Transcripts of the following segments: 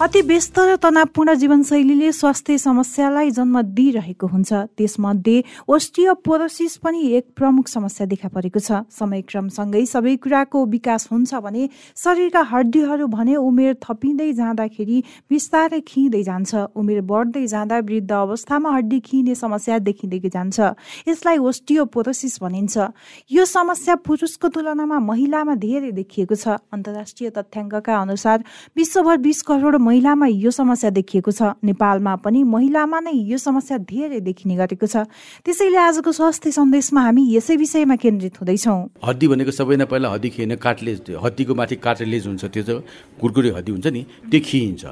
अति व्यस्त र तनावपूर्ण जीवनशैलीले स्वास्थ्य समस्यालाई जन्म दिइरहेको हुन्छ। त्यसमध्ये ओस्टियोपोरोसिस पनि एक प्रमुख समस्या देखा परेको छ। समयक्रमसँगै सबै कुराको विकास हुन्छ भने शरीरका हड्डीहरू भने उमेर थपिँदै जाँदाखेरि बिस्तारै खिँदै जान्छ। उमेर बढ्दै जाँदा वृद्ध अवस्थामा हड्डी खिने समस्या देखिँदै जान्छ। यसलाई ओस्टियोपोरोसिस भनिन्छ। यो समस्या पुरुषको तुलनामा महिलामा धेरै देखिएको छ। अन्तर्राष्ट्रिय तथ्याङ्कका अनुसार विश्वभर बिस करोड महिलामा यो समस्या देखिएको छ। नेपालमा पनि महिलामा नै यो समस्या धेरै देखिने गरेको छ। त्यसैले आजको स्वास्थ्य सन्देशमा हामी यसै विषयमा केन्द्रित हुँदैछौँ। हड्डी भनेको सबैभन्दा पहिला हड्डी खिएन काटलेज हड्डीको माथि काटलेज हुन्छ त्यो चाहिँ कुरकुरे हड्डी हुन्छ नि त्यो खिइन्छ।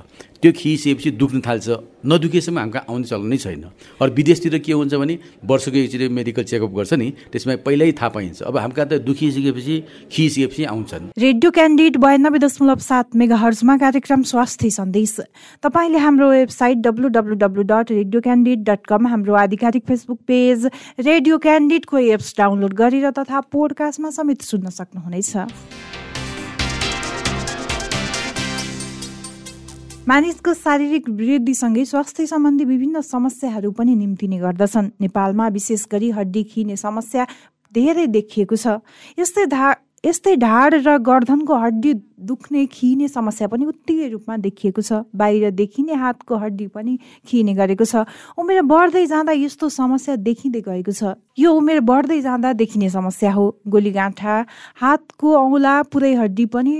त्यो खिसिएपछि दुख्न थाल्छ। नदुखेसम्म हाम्रो आउने चलन नै छैन। अरू विदेशतिर के हुन्छ भने वर्षको एकचोटि मेडिकल चेकअप गर्छ नि त्यसमा पहिल्यै थाहा पाइन्छ। अब हाम्रो त दुखिसकेपछि खिसिएपछि आउँछन्। रेडियो क्यान्डिडेट बयानब्बे दशमलव सात मेगा हर्जमा कार्यक्रम स्वास्थ्य सन्देश। तपाईँले हाम्रो website W W W dot radio candidate dot com हाम्रो आधिकारिक फेसबुक पेज रेडियो क्यान्डिडेटको एप्स डाउनलोड गरेर तथा पोडकास्टमा समेत सुन्न सक्नुहुनेछ। मानिसको शारीरिक वृद्धिसँगै स्वास्थ्य सम्बन्धी विभिन्न समस्याहरू पनि निम्तिने गर्दछन्। नेपालमा विशेष गरी हड्डी खिने समस्या धेरै देखिएको छ। यस्तै धा यस्तै ढाड र गर्दनको हड्डी दुख्ने खिने समस्या पनि उत्तिकै रूपमा देखिएको छ। बाहिर देखिने हातको हड्डी पनि खिने गरेको छ। उमेर बढ्दै जाँदा यस्तो समस्या देखिँदै गएको छ। यो उमेर बढ्दै जाँदा देखिने समस्या हो। गोलीगाँठा हातको औँला पुरै हड्डी पनि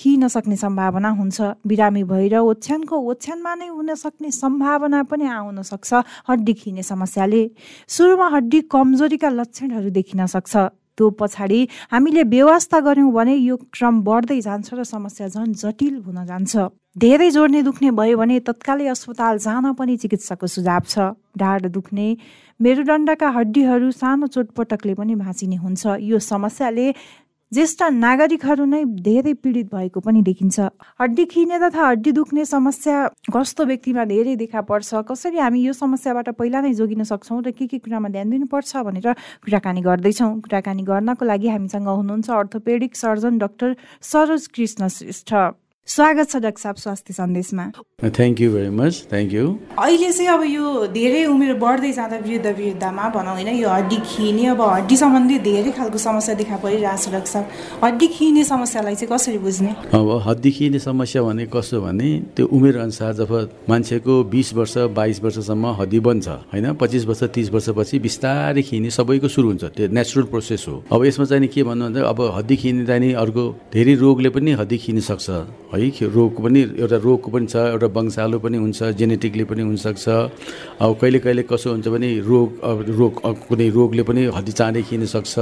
खिन सक्ने सम्भावना हुन्छ। बिरामी भएर ओछ्यानको ओछ्यानमा नै हुन सक्ने सम्भावना पनि आउन सक्छ हड्डी खिने समस्याले। सुरुमा हड्डी कमजोरीका लक्षणहरू देखिन सक्छ। त्यो पछाडि हामीले व्यवस्था गऱ्यौँ भने यो क्रम बढ्दै जान्छ र समस्या झन् जटिल हुन जान्छ। धेरै जोड्ने दुख्ने भयो भने तत्कालै अस्पताल जान पनि चिकित्साको सुझाव छ। ढाड दुख्ने मेरुदण्डका हड्डीहरू सानो चोटपटकले पनि भाँचिने हुन्छ। यो समस्याले ज्येष्ठ नागरिकहरू नै धेरै पीडित भएको पनि देखिन्छ। हड्डी खिने तथा हड्डी दुख्ने समस्या कस्तो व्यक्तिमा धेरै देखा पर्छ। कसरी हामी यो समस्याबाट पहिला नै जोगिन सक्छौँ र के के कुरामा ध्यान दिनुपर्छ भनेर कुराकानी गर्दैछौँ। कुराकानी गर्नको लागि हामीसँग हुनुहुन्छ orthopaedic surgeon doctor Saroj Krishna Shrestha. स्वागत छ डाक्टर साहब स्वास्थ्य सन्देशमा। Thank you very much thank you अहिले चाहिँ अब यो धेरै उमेर बढ्दै जाँदा वृद्ध वृद्धमा भनौँ होइन यो हड्डी खिने अब हड्डी सम्बन्धी धेरै खालको समस्या देखा परिरहेको छ डाक्टर साहब। हड्डी खिने समस्यालाई चाहिँ कसरी बुझ्ने? अब हड्डी खिने समस्या भने कस्तो भने त्यो उमेर अनुसार जब मान्छेको बिस वर्ष बाइस वर्षसम्म हड्डी बन्छ होइन? पच्चिस वर्ष तिस वर्षपछि बिस्तारै खिने सबैको सुरु हुन्छ त्यो नेचुरल प्रोसेस हो। अब यसमा चाहिँ के भन्नु भन्दा अब हड्डी खिने चाहिँ अर्को धेरै रोगले पनि हड्डी खिन सक्छ। है रोग पनि एउटा रोगको पनि छ एउटा वंशालु पनि हुन्छ जेनेटिकली पनि हुनसक्छ। अब कहिले कहिले कसो हुन्छ भने रोग रोग कुनै रोगले पनि हड्डी चाँडै खिन सक्छ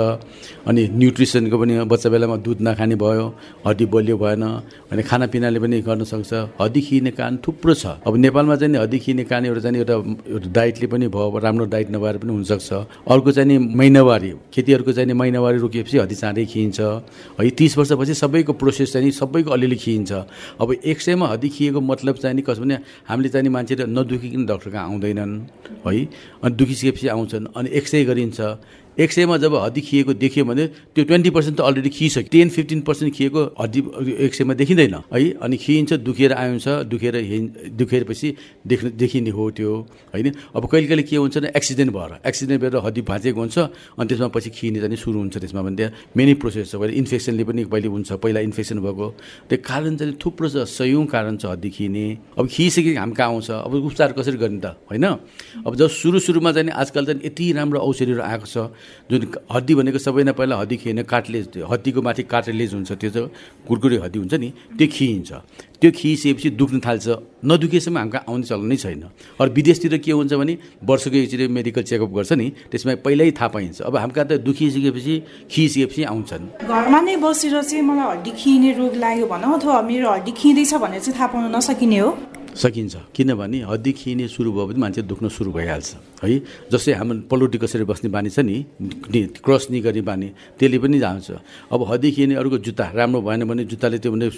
अनि न्युट्रिसनको पनि बच्चा बेलामा दुध नखाने भयो हड्डी बलियो भएन भने खानापिनाले पनि गर्न सक्छ। हड्डी खिने कारण थुप्रो छ। अब नेपालमा चाहिँ हड्डी खिने कारण एउटा चाहिँ एउटा डाइटले पनि भयो राम्रो डाइट नभएर पनि हुनसक्छ। अर्को चाहिँ महिनावारी खेतीहरूको चाहिँ महिनावारी रोकिएपछि हड्डी चाँडै खिन्छ है तिस वर्षपछि सबैको प्रोसेस चाहिँ सबैको अलिअलि खिन्छ अब एक सयमा हड्डी खिएको मतलब चाहिँ नि कसो भने हामीले चाहिँ मान्छे नदुखिकन डक्टर कहाँ आउँदैनन् है? अनि दुखिसकेपछि आउँछन् अनि एक्सरे गरिन्छ। एक सयमा जब हड्डी खिएको देखियो भने त्यो ट्वेन्टी पर्सेन्ट त अलरेडी खिसक्यो टेन फिफ्टिन पर्सेन्ट खिएको हड्डी एक सयमा देखिँदैन है? अनि खिइन्छ दुखेर आउँछ दुखेर दुखेपछि देख्न देखिने हो त्यो होइन? अब कहिले कहिले के हुन्छ भने एक्सिडेन्ट भएर एक्सिडेन्ट भएर हड्डी भाँचेको हुन्छ अनि त्यसमा पछि खिने जाने सुरु हुन्छ त्यसमा भने त्यहाँ मेनी प्रोसेस छ। पहिला इन्फेक्सनले पनि पहिले हुन्छ पहिला इन्फेक्सन भएको। त्यो कारण चाहिँ थुप्रो छ सयौँ कारण छ हड्डी खिने अब खिसके हामी कहाँ आउँछ? अब उपचार कसरी गर्ने त होइन? अब जब सुरु सुरुमा चाहिँ आजकल चाहिँ यति राम्रो औषधिहरू आएको छ। जुन हड्डी भनेको सबैभन्दा पहिला हड्डी खिएन काटलेज हड्डीको माथि काटलेज हुन्छ त्यो चाहिँ कुरकुरे हड्डी हुन्छ नि त्यो खिइन्छ। त्यो खिइसकेपछि दुख्न थाल्छ। नदुखेसम्म हाम्रो आउने चलन नै छैन। अरू विदेशतिर के हुन्छ भने वर्षको एकचोटि मेडिकल चेकअप गर्छ नि त्यसमा पहिल्यै थाहा पाइन्छ। अब हाम्रो त दुखिसकेपछि खिइसकेपछि आउँछन्। घरमा नै बसेर चाहिँ मलाई हड्डी खिने रोग लाग्यो भनौँ अथवा मेरो हड्डी खिँदैछ भनेर चाहिँ थाहा पाउन नसकिने हो। सकिन्छ। किनभने हड्डी खिने सुरु भयो भने मान्छे दुख्न सुरु भइहाल्छ। है? जस्तै हाम्रो पलौटी कसरी बस्ने बानी छ नि क्रस नि गर्ने बानी त्यसले पनि जान्छ। अब हड्डी खिने अरूको जुत्ता राम्रो भएन भने जुत्ताले त्यो भने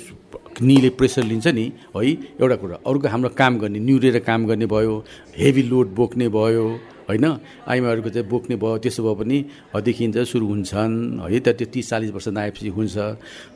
निले प्रेसर लिन्छ नि है? एउटा कुरा अरूको हाम्रो काम गर्ने निहुरेर काम गर्ने भयो हेभी लोड बोक्ने भयो। होइन? आइमाहरूको चाहिँ बोक्ने भयो त्यसो भए पनि हदेखि चाहिँ सुरु हुन्छन्। है त त्यो तिस चालिस वर्ष नआएपछि हुन्छ।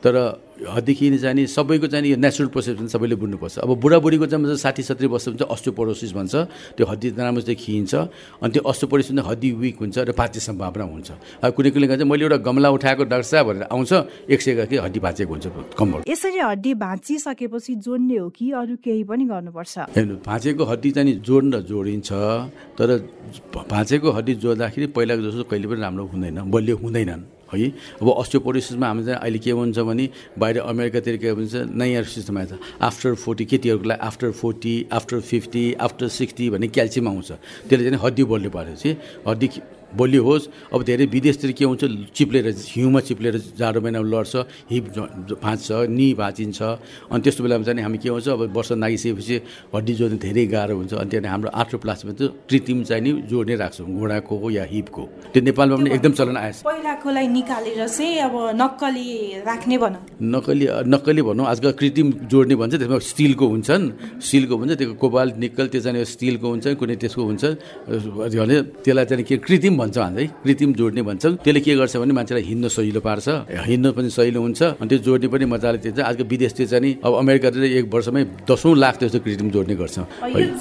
तर हदेखि चाहिँ नि सबैको चाहिँ यो नेचुरल प्रोसेस पनि सबैले बुझ्नुपर्छ। अब बुढाबुढीको चाहिँ साठी सत्तरी वर्ष हुन्छ अस्टोपोरोसिस भन्छ। त्यो हड्डी राम्रो चाहिँ खिइन्छ। अनि त्यो अस्टोपोरोसिस चाहिँ हड्डी विक हुन्छ र भाँच्ने सम्भावना हुन्छ। अब कुनै कुनै चाहिँ मैले एउटा गमला उठाएको डाक्टर साहब भनेर आउँछ एक सय कि हड्डी भाँचेको हुन्छ कम्बल। यसरी हड्डी भाँचिसकेपछि जोड्ने हो कि अरू केही पनि गर्नुपर्छ? हेर्नु भाँचेको हड्डी चाहिँ जोड्न जोडिन्छ तर भाँचेको हड्डी जोड्दाखेरि पहिलाको जस्तो कहिले पनि राम्रो हुँदैन बलियो हुँदैनन्। है? अब अस्टियोपोरोसिसमा हामी चाहिँ अहिले के हुन्छ भने बाहिर अमेरिकातिर के भन्छ नयाँ सिस्टम आएछ आफ्टर फोर्टी केटीहरूको लागि after forty after fifty after sixty भन्ने क्याल्सियम आउँछ। त्यसले चाहिँ हड्डी बढ्नु परेपछि हड्डी बलियो होस्। अब धेरै विदेशतिर के हुन्छ चिप्लेर हिउँमा चिप्लेर जाडो महिनामा लड्छ हिप भाँच्छ नि भाँचिन्छ। अनि त्यस्तो बेलामा चाहिँ हामी के हुन्छ अब वर्ष नागिसकेपछि हड्डी जोड्नु धेरै गाह्रो हुन्छ। अनि त्यहाँदेखि हाम्रो आर्थोप्लास्टमा चाहिँ कृत्रिम चाहिँ नि जोड्ने राख्छौँ घोडाको या हिपको। त्यो नेपालमा पनि एकदम चलन आएछ। पहिलाकोलाई निकालेर चाहिँ अब नक्कली राख्ने भनौँ। नक्कली नक्कली भनौँ आजकल कृत्रिम जोड्ने भन्छ त्यसमा स्टिलको हुन्छन्। स्टिलको भन्छ त्यो कोबाल निकल त्यो चाहिँ स्टिलको हुन्छ कुनै त्यसको हुन्छ। भने त्यसलाई चाहिँ के कृत्रिम भन्छ है कृत्रिम जोड्ने भन्छन्। त्यसले के गर्छ भने मान्छेलाई हिँड्न सजिलो पार्छ। हिँड्न पनि सजिलो हुन्छ। अनि त्यो जोड्ने पनि मजाले दिन्छ आजको विदेशतिर चाहिँ अब अमेरिकातिर एक वर्षमै दसौँ लाख जस्तो कृत्रिम जोड्ने गर्छ।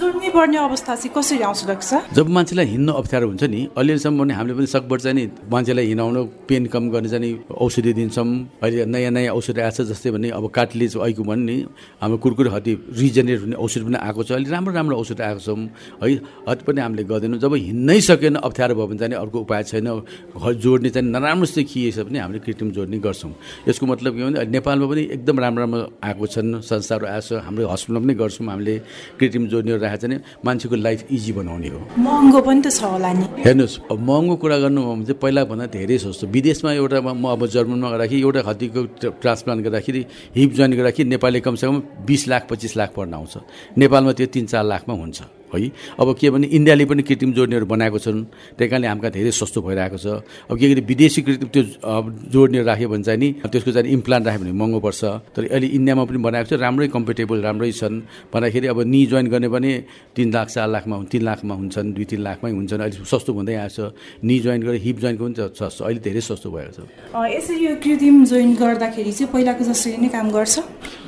जोड्ने पर्ने अवस्था चाहिँ कसरी आउँछ लाग्छ? जब मान्छेलाई हिँड्न अप्ठ्यारो हुन्छ नि अहिलेसम्म भने हामीले पनि सकभर चाहिँ नि मान्छेलाई हिँडाउनु पेन कम गर्ने चाहिँ औषधि दिन्छौँ। अहिले नयाँ नयाँ औषधि आएको छ जस्तै भने अब काटलेज अहिलेको भने नि हाम्रो कुरकुरे हड्डी रिजेनेट हुने औषध पनि आएको छ। अहिले राम्रो राम्रो औषध आएको छौँ। है हत पनि हामीले गर्दैनौँ। जब हिँड्नै सकेन अप्ठ्यारो भयो भने चाहिँ अर्को उपाय छैन। जोड्ने चाहिँ नराम्रो जस्तै खिएछ भने हामीले कृत्रिम जोड्ने गर्छौँ। यसको मतलब के भने नेपालमा पनि एकदम राम्रो राम्रो आएको छन् संस्थाहरू आएको छ। हाम्रो हस्पिटलमा पनि गर्छौँ हामीले कृत्रिम जोड्नेहरू राखेको छ भने मान्छेको लाइफ इजी बनाउने हो। महँगो पनि त छ होला नि। हेर्नुहोस् अब महँगो कुरा गर्नु हो भने चाहिँ पहिलाभन्दा धेरै सस्तो। विदेशमा एउटा म अब जर्मनमा गर्दाखेरि एउटा हड्डीको ट्रान्सप्लान्ट गर्दाखेरि हिप जोइन गर्दाखेरि नेपालले कमसेकम बिस लाख पच्चिस लाख पर्न आउँछ। नेपालमा त्यो तिन चार लाखमा हुन्छ। है। अब के भने इन्डियाले पनि कृत्रिम जोड्नेहरू बनाएको छन् त्यही कारणले हामीलाई धेरै सस्तो भइरहेको छ। अब के गरी विदेशी कृत्रिम त्यो जोड्ने राख्यो भने चाहिँ नि त्यसको चाहिँ इम्प्लान्ट राख्यो भने महँगो पर्छ। तर अहिले इन्डियामा पनि बनाएको छ राम्रै कम्फर्टेबल राम्रै छन्। भन्दाखेरि अब नि जोइन गर्ने भने तिन लाख चार लाखमा तिन लाखमा हुन्छन् दुई तिन लाखमै हुन्छन्। अहिले सस्तो हुँदै आएको छ। नि जोइन गरेर हिप जोइनको पनि सस्तो अहिले धेरै सस्तो भएको छ। यसरी यो कृत्रिम जोइन गर्दाखेरि चाहिँ पहिलाको जसरी नै काम गर्छ?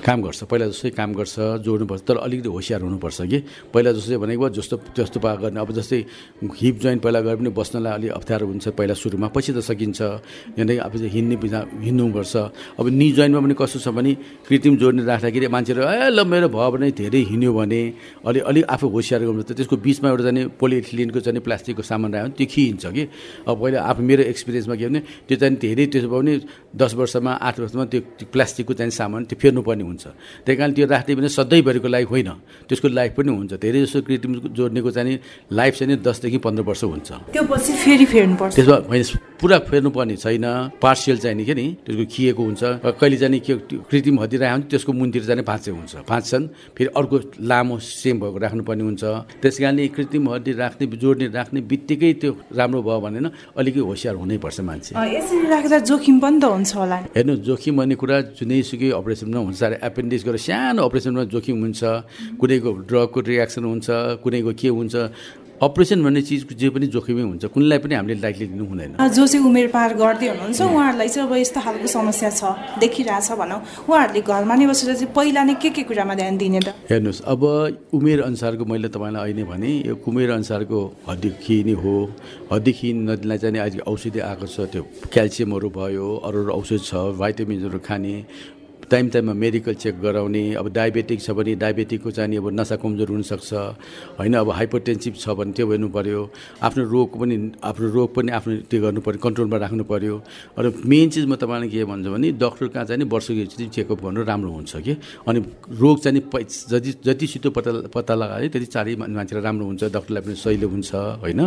काम गर्छ। पहिला जस्तै काम गर्छ जोड्नुपर्छ। तर अलिकति होसियार हुनुपर्छ कि। पहिला जस्तै भनेको जस्तो जस्तो पा गर्ने। अब जस्तै हिप जोइन्ट पहिला गरे पनि बस्नलाई अलिक अप्ठ्यारो हुन्छ पहिला सुरुमा पछि त सकिन्छ। यहाँनिर अब हिँड्ने बिना हिँड्नुपर्छ। अब नि जोइन्टमा पनि कस्तो छ भने कृत्रिम जोड्ने राख्दाखेरि मान्छेहरू ए ल मेरो भयो भने धेरै हिँड्यो भने। अलिक अलिक आफू होसियार गर्नुपर्छ त्यसको बिचमा एउटा जाने पोलिथिलिनको चाहिँ प्लास्टिकको सामान राख्यो भने त्यो खिइन्छ कि। अब पहिला आफू मेरो एक्सपिरियन्समा के भने त्यो चाहिँ धेरै त्यसो भयो भने दस वर्षमा आठ वर्षमा त्यो प्लास्टिकको चाहिँ सामान त्यो फेर्नुपर्ने हुन्छ। त्यही कारण त्यो राख्दै पनि सधैँभरिको लाइफ होइन। त्यसको लाइफ पनि हुन्छ। धेरै जस्तो कृत्रिम जोड्नेको चाहिँ लाइफ चाहिँ दसदेखि पन्ध्र वर्ष हुन्छ। त्यो पछि फेरि फेर्नुपर्छ। त्यसमा होइन पुरा फेर्नुपर्ने छैन। पार्सियल चाहिँ नि के नि त्यसको खिएको हुन्छ। कहिले चाहिँ के कृत्रिम हड्डी राख्यो भने त्यसको मुनतिर चाहिँ भाँचे हुन्छ। भाँच्छन् फेरि अर्को लामो सेम भएको राख्नुपर्ने हुन्छ। त्यस कारणले कृत्रिम हड्डी राख्ने जोड्ने राख्ने बित्तिकै त्यो राम्रो भयो भने अलिकति होसियार हुनैपर्छ मान्छे। यसरी राख्दा जोखिम पनि त हुन्छ होला। हेर्नु जोखिम भन्ने कुरा जुनैसुकै अपरेसनमा हुन्छ। एपेन्डिक्स गरेर सानो अपरेसनमा जोखिम हुन्छ। कुनैको ड्रगको रियाक्सन हुन्छ कुनैको के हुन्छ अपरेसन भन्ने चिज जे पनि जोखिमै हुन्छ कुनैलाई पनि हामीले लाइटली लिनु हुँदैन। जो चाहिँ उमेर पार गर्दै हुनुहुन्छ उहाँहरूलाई चाहिँ अब यस्तो खालको समस्या छ देखिरहेछ भनौँ। उहाँहरूले घरमा नै बसेर चाहिँ पहिला नै के के कुरामा ध्यान दिने त? हेर्नुहोस् अब उमेर अनुसारको मैले तपाईँलाई अहिले भने यो उमेर अनुसारको हड्डी खिने हो। हड्डी खिनलाई चाहिँ अहिले औषधि आएको छ त्यो क्याल्सियमहरू भयो अरू अरू औषध छ भाइटामिन्सहरू खाने। टाइम टाइममा मेडिकल चेक गराउने अब डायबेटिक छ भने डायबेटिकको चाहिँ अब नसा कमजोर हुनसक्छ। होइन अब हाइपरटेन्सिभ छ भने त्यो हेर्नु पऱ्यो आफ्नो रोग पनि आफ्नो रोग पनि आफ्नो त्यो गर्नु पऱ्यो कन्ट्रोलमा राख्नु पऱ्यो र मेन चिज म तपाईँलाई के भन्छु भने डक्टर कहाँ चाहिँ वर्षको एकचोटि चेकअप गर्नु राम्रो हुन्छ कि? अनि रोग चाहिँ जति जति छिटो पत्ता पत्ता लगायो त्यति चाँडै मान्छेलाई राम्रो हुन्छ डक्टरलाई पनि सहिलो हुन्छ होइन?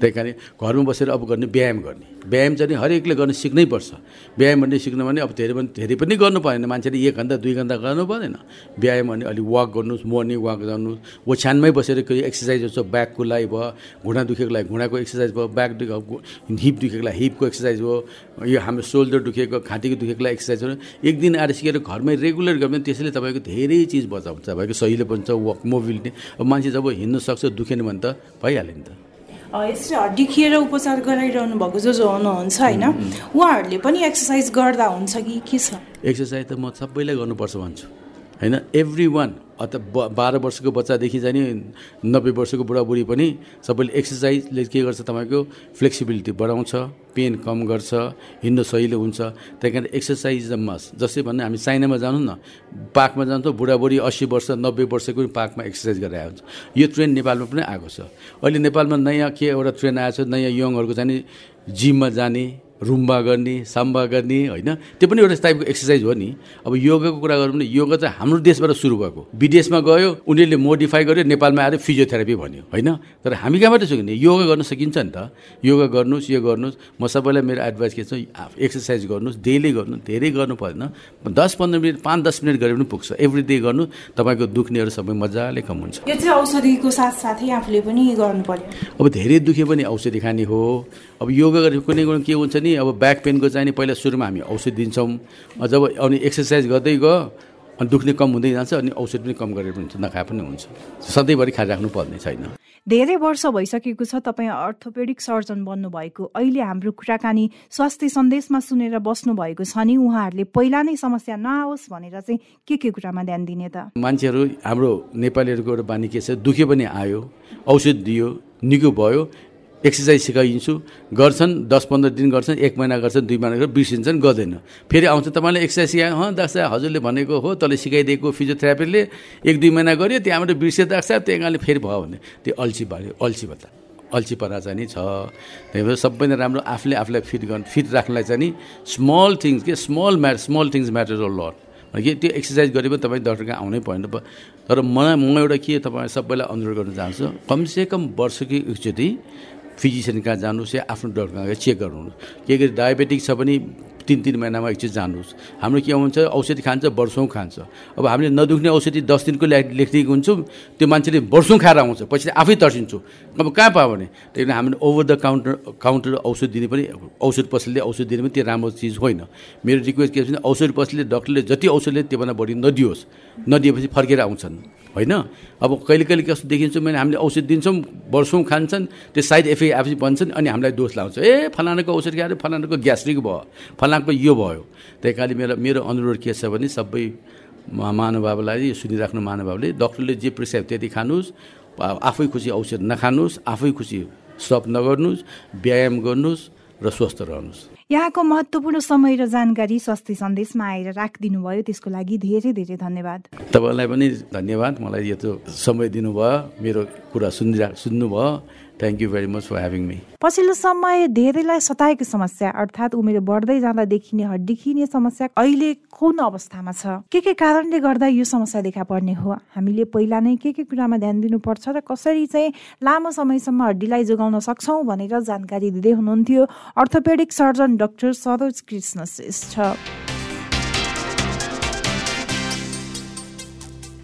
त्यही कारण घरमा बसेर अब गर्ने व्यायाम गर्ने। व्यायाम चाहिँ हरेकले गर्न सिक्नै पर्छ। व्यायाम भन्ने सिक्नु भने अब धेरै पनि धेरै पनि गर्नु परेन मान्छेले एक घन्टा दुई घन्टा गर्नु परेन। व्यायाम भने अलिक वाक गर्नुहोस् मर्निङ वाक गर्नुहोस्। ओछ्यानमै बसेर कोही एक्सर्साइज छ ब्याकको लागि भयो घुँडा दुखेको लागि घुँडाको एक्सर्साइज भयो ब्याक दुखे हिप दुखेको लागि हिपको एक्सर्साइज भयो यो हाम्रो सोल्डर दुखेको घाँटीको दुखेको लागि एक्सर्साइज हो एक दिन आएर सिकेर घरमै रेगुलर गऱ्यो भने त्यसैले तपाईँको धेरै चिज बचाउँछ तपाईँको सहिलो पनि छ वक मोबिलिटी अब मान्छे जब हिँड्नु सक्छ दुखेन भने त भइहाल्यो नि त। यसरी हड्डी खिएर उपचार गराइरहनु भएको जो जो हुनुहुन्छ होइन? उहाँहरूले पनि एक्सर्साइज गर्दा हुन्छ कि के छ? एक्सर्साइज त म सबैलाई गर्नुपर्छ भन्छु। होइन? एभ्री वान अथवा बाह्र वर्षको बच्चादेखि चाहिँ नि नब्बे वर्षको बुढाबुढी पनि सबैले एक्सर्साइजले के गर्छ तपाईँको फ्लेक्सिबिलिटी बढाउँछ पेन कम गर्छ हिँड्नु सहिलो हुन्छ। त्यही कारण एक्सर्साइज मस्ट जस्तै भन्ने हामी चाइनामा जानु न पार्कमा जान्छ बुढाबुढी अस्सी वर्ष नब्बे वर्षको पनि पार्कमा एक्सर्साइज गरेर हुन्छ यो ट्रेन नेपालमा पनि आएको छ। अहिले नेपालमा नयाँ के एउटा ट्रेन आएको छ नयाँ यङहरूको चाहिँ जिममा जाने रुम्बा गर्ने साम्बा गर्ने होइन? त्यो पनि एउटा टाइपको एक्सर्साइज हो नि। अब योगाको कुरा गरौँ भने योगा चाहिँ हाम्रो देशबाट सुरु भएको। विदेशमा गयो उनीहरूले मोडिफाई गर्यो नेपालमा आएर फिजियोथेरापी भन्यो होइन? तर हामी कहाँबाट सकिने? योगा गर्न सकिन्छ नि त। योगा गर्नुहोस् यो गर्नुहोस्। म सबैलाई मेरो एडभाइस के छ एक्सर्साइज गर्नुहोस् डेली गर्नु धेरै गर्नु परेन दस पन्ध्र मिनट पाँच दस मिनट गरे पनि पुग्छ। एभ्री डे गर्नु तपाईँको दुख्नेहरू सबै मजाले कम हुन्छ। यो चाहिँ औषधिको साथसाथै आफूले पनि गर्नु पर्यो। अब धेरै दुख्यो पनि औषधि खाने हो। अब योगा गरेर कुनै कुनै के हुन्छ नि अब ब्याक पेनको चाहिँ नि पहिला सुरुमा हामी औषधि दिन्छौँ। जब अनि एक्सर्साइज गर्दै गयो अनि दुख्ने कम हुँदै जान्छ अनि औषध पनि कम गरेर पनि हुन्छ नखाए पनि हुन्छ। सधैँभरि खाइराख्नु पर्ने छैन। धेरै वर्ष भइसकेको छ तपाईँ अर्थोपेडिक सर्जन बन्नुभएको। अहिले हाम्रो कुराकानी स्वास्थ्य सन्देशमा सुनेर बस्नु भएको छ नि उहाँहरूले पहिला नै समस्या नआओस् भनेर चाहिँ के के कुरामा ध्यान दिने त? मान्छेहरू हाम्रो नेपालीहरूको एउटा बानी के छ दुख्यो पनि आयो औषध दियो निको भयो। एक्सर्साइज सिकाइदिन्छु। गर्छन् दस पन्ध्र दिन गर्छन् एक महिना गर्छन् दुई महिना गर्छन् बिर्सिन्छन् गर्दैन। फेरि आउँछ तपाईँले एक्सर्साइज सिकायो हँ डाक्टर हजुरले भनेको हो तँले सिकाइदिएको फिजियोथेरापीले एक दुई महिना गऱ्यो त्यहाँबाट बिर्से डाक्टर त्यही कारणले फेरि भयो भने त्यो अल्छी भयो अल्छी भत्ता अल्छीपना चाहिँ नि छ। त्यही भएर सबै नै राम्रो आफूले आफूलाई फिट गर्नु फिट राख्नलाई चाहिँ नि स्मल थिङ्स के small mat small things matter a lot कि त्यो एक्सर्साइज गरे पनि तपाईँ डक्टर कहाँ आउनै पर्ने। तर म म एउटा के तपाईँ सबैलाई अनुरोध गर्न चाहन्छु। कमसेकम वर्षकै एकचोटि फिजिसियन कहाँ जानुहोस् या आफ्नो डक्टर कहाँ चेक गर्नुहोस्। के गरी डायबेटिक छ भने तिन तिन महिनामा एकचोटि जानुहोस्। हाम्रो के हुन्छ औषधि खान्छ वर्षौँ खान्छ। अब हामीले नदुख्ने औषधि दस दिनको लेखिदिएको हुन्छौँ त्यो मान्छेले वर्षौँ खाएर आउँछ पछि आफै तर्सिन्छौँ। अब कहाँ पायो भने? त्यही हामीले ओभर द काउन्टर काउन्टर औषध दिने पनि औषध पसलले औषध दिने पनि त्यो राम्रो चिज होइन। मेरो रिक्वेस्ट के छ भने औषध पसलले डक्टरले जति औषधले त्योभन्दा बढी नदियोस्। नदिएपछि फर्केर आउँछन्। होइन? अब कहिले कहिले कस्तो देखिन्छ मैले हामीले औषध दिन्छौँ वर्षौँ खान्छन् त्यो साइड इफेक्ट आएपछि भन्छन् अनि हामीलाई दोष लाउँछ। ए फलानाको औषध खाएर फलानाको ग्यास्ट्रिक भयो फलानाको यो भयो। त्यही कारणले मेरो मेरो अनुरोध के छ भने सबै महानुभावलाई सुनिराख्नु महानुभावले डक्टरले जे प्रिस्क्राइब त्यति खानुहोस् आफै खुसी औषध नखानुहोस् आफै खुसी स्टप नगर्नुहोस् व्यायाम गर्नुहोस् र स्वस्थ रहनुहोस्। यहाँको महत्त्वपूर्ण समय र जानकारी स्वास्थ्य सन्देशमा आएर राखिदिनु भयो त्यसको लागि धेरै धेरै धन्यवाद। तपाईँलाई पनि धन्यवाद। मलाई यत्रो समय दिनुभयो। मेरो कुरा सुनिरा सुन्नुभयो। Thank you very much for having me पछिल्लो समय धेरैलाई सताएको समस्या अर्थात् उमेर बढ्दै जाँदा देखिने हड्डी खिने समस्या अहिले कुन अवस्थामा छ? के के कारणले गर्दा यो समस्या देखा पर्ने हो? हामीले पहिला नै के के कुरामा ध्यान दिनुपर्छ र कसरी चाहिँ लामो समयसम्म हड्डीलाई जोगाउन सक्छौँ भनेर जानकारी दिँदै हुनुहुन्थ्यो। Orthopaedic surgeon doctor Saroj Krishna Shrestha.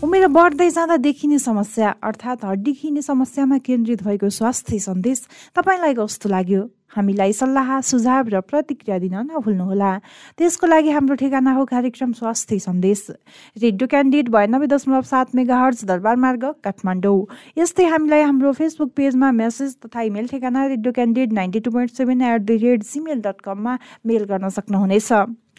उमेर बढ्दै जाँदा देखिने समस्या अर्थात् हड्डी खिने समस्यामा केन्द्रित भएको स्वास्थ्य सन्देश तपाईँलाई कस्तो लाग्यो? हामीलाई सल्लाह सुझाव र प्रतिक्रिया दिन नभुल्नुहोला। त्यसको लागि हाम्रो ठेगाना हो कार्यक्रम स्वास्थ्य सन्देश। रेडियो क्यान्डिडेट बयानब्बे दशमलव सात मेगा हर्च दरबार मार्ग काठमाडौँ। यस्तै हामीलाई हाम्रो फेसबुक पेजमा मेसेज तथा इमेल ठेगाना radio candidate ninety two point seven at the rate Gmail dot कममा मेल गर्न सक्नुहुनेछ।